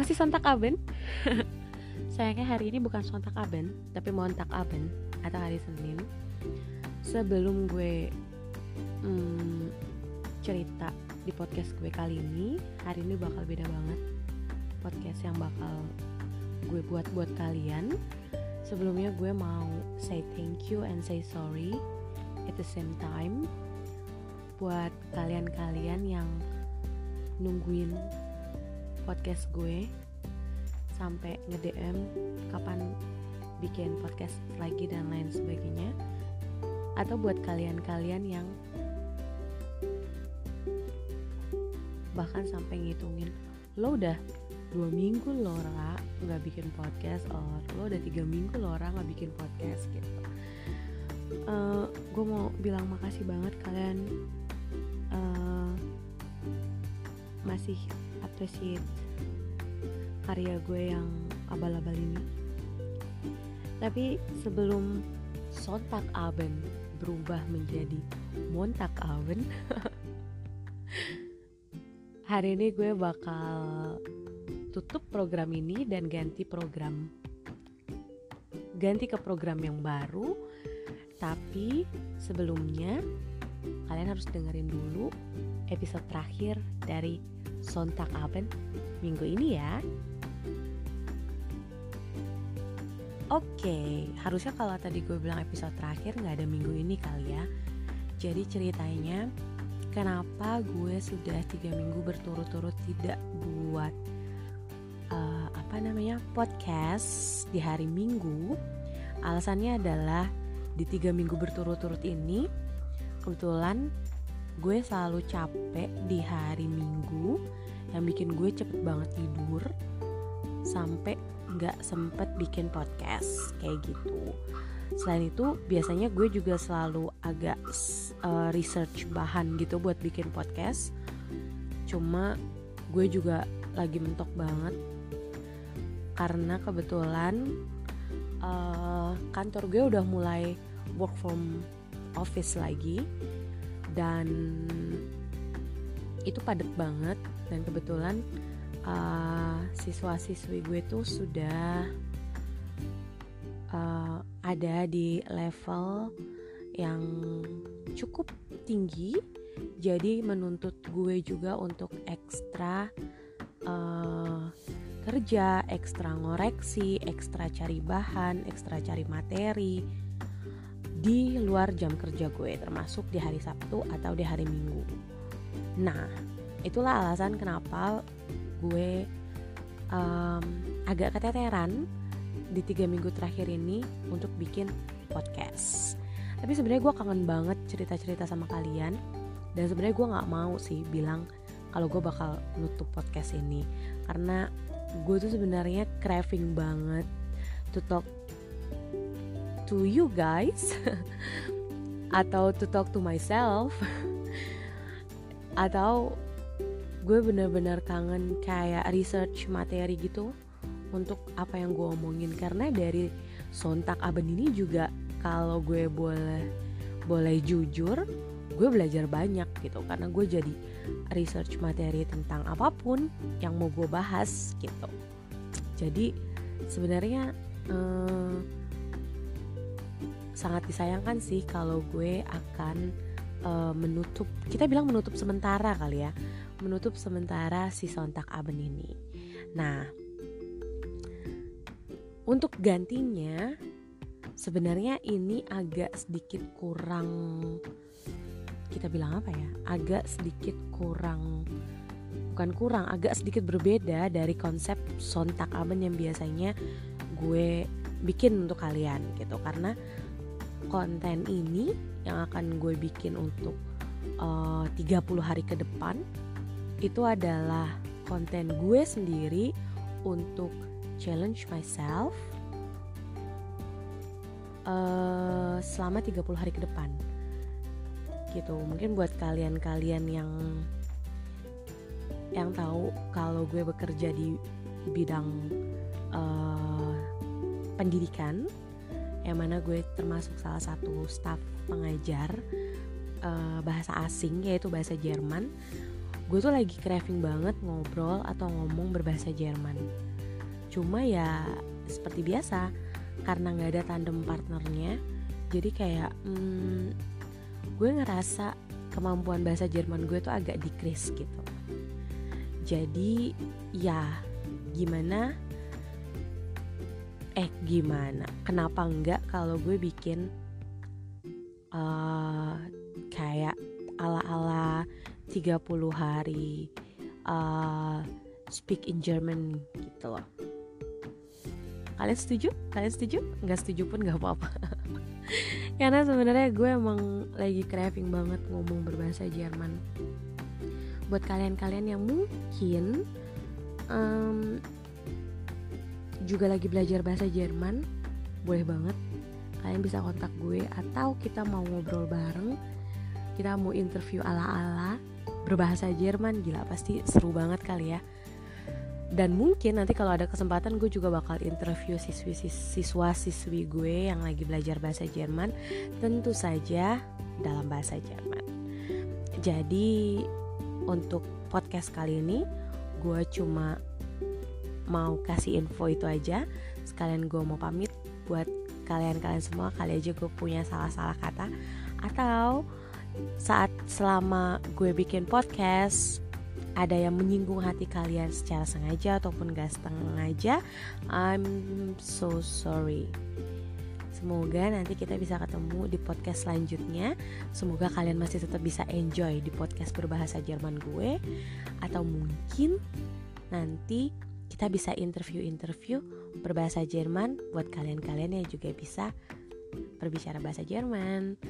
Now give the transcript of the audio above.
masih sontak aben? Sayangnya hari ini bukan sontak aben tapi montak aben atau hari Senin. Sebelum gue hmm, cerita di podcast gue kali ini hari ini bakal beda banget. Podcast yang bakal gue buat buat kalian. Sebelumnya gue mau say thank you and say sorry at the same time buat kalian-kalian yang nungguin podcast gue sampai nge-DM kapan bikin podcast lagi dan lain sebagainya. Atau buat kalian-kalian yang bahkan sampai ngitungin lo udah dua minggu lo Ra nggak bikin podcast or lo udah tiga minggu lo Ra nggak bikin podcast gitu. Uh, gue mau bilang makasih banget kalian uh, masih appreciate karya gue yang abal-abal ini. Tapi sebelum sontak aben berubah menjadi montak aben hari ini gue bakal tutup program ini dan ganti program. Ganti ke program yang baru tapi sebelumnya kalian harus dengerin dulu episode terakhir dari Sontak Aben minggu ini ya. Oke, harusnya kalau tadi gue bilang episode terakhir nggak ada minggu ini kali ya. Jadi ceritanya kenapa gue sudah tiga minggu berturut-turut tidak buat uh, apa namanya podcast di hari Minggu. Alasannya adalah di tiga minggu berturut-turut ini kebetulan gue selalu capek di hari Minggu yang bikin gue cepet banget tidur sampai nggak sempet bikin podcast kayak gitu. Selain itu biasanya gue juga selalu agak uh, research bahan gitu buat bikin podcast. Cuma gue juga lagi mentok banget karena kebetulan uh, kantor gue udah mulai work from office lagi dan itu padat banget. Dan kebetulan uh, siswa-siswi gue tuh sudah uh, ada di level yang cukup tinggi. Jadi menuntut gue juga untuk ekstra uh, kerja, ekstra ngoreksi, ekstra cari bahan, ekstra cari materi di luar jam kerja gue termasuk di hari Sabtu atau di hari Minggu. Nah, itulah alasan kenapa gue um, agak keteteran di tiga minggu terakhir ini untuk bikin podcast. Tapi sebenarnya gue kangen banget cerita-cerita sama kalian dan sebenarnya gue nggak mau sih bilang kalau gue bakal nutup podcast ini karena gue tuh sebenarnya craving banget to talk to you guys atau to talk to myself atau gue bener-bener kangen kayak research materi gitu untuk apa yang gue omongin. Karena dari sontak aben ini juga kalau gue boleh boleh jujur gue belajar banyak gitu. Karena gue jadi research materi tentang apa pun yang mau gue bahas gitu. Jadi sebenarnya eh, sangat disayangkan sih kalau gue akan uh, menutup kita bilang menutup sementara kali ya menutup sementara si sontak aben ini. Nah untuk gantinya sebenarnya ini agak sedikit kurang kita bilang apa ya agak sedikit kurang bukan kurang agak sedikit berbeda dari konsep sontak aben yang biasanya gue bikin untuk kalian gitu. Karena konten ini yang akan gue bikin untuk uh, 30 hari ke depan itu adalah konten gue sendiri untuk challenge myself uh, selama 30 hari ke depan. Gitu. Mungkin buat kalian-kalian yang yang tahu kalau gue bekerja di bidang uh, pendidikan yang mana gue termasuk salah satu staff pengajar uh, bahasa asing yaitu bahasa Jerman. Gue tuh lagi craving banget ngobrol atau ngomong berbahasa Jerman. Cuma ya seperti biasa karena nggak ada tandem partnernya jadi kayak hmm, gue ngerasa kemampuan bahasa Jerman gue tuh agak decrease gitu. Jadi ya gimana eh gimana? Kenapa enggak kalau gue bikin uh, kayak ala-ala 30 hari uh, speak in German gitu loh. Kalian setuju? Kalian setuju? Nggak setuju pun nggak apa-apa. Karena sebenarnya gue emang lagi craving banget ngomong berbahasa Jerman. Buat kalian-kalian yang mungkin um, juga lagi belajar bahasa Jerman boleh banget. Kalian bisa kontak gue atau kita mau ngobrol bareng. Kita mau interview ala-ala berbahasa Jerman gila pasti seru banget kali ya. Dan mungkin nanti kalau ada kesempatan gue juga bakal interview siswi siswa siswi gue yang lagi belajar bahasa Jerman tentu saja dalam bahasa Jerman. Jadi untuk podcast kali ini gue cuma mau kasih info itu aja sekalian gue mau pamit. Buat kalian-kalian semua kali aja gue punya salah-salah kata. Atau saat selama gue bikin podcast ada yang menyinggung hati kalian secara sengaja ataupun gak sengaja I'm so sorry. Semoga nanti kita bisa ketemu di podcast selanjutnya. Semoga kalian masih tetap bisa enjoy di podcast berbahasa Jerman gue. Atau mungkin nanti kita bisa interview-interview berbahasa Jerman buat kalian-kalian yang juga bisa berbicara bahasa Jerman.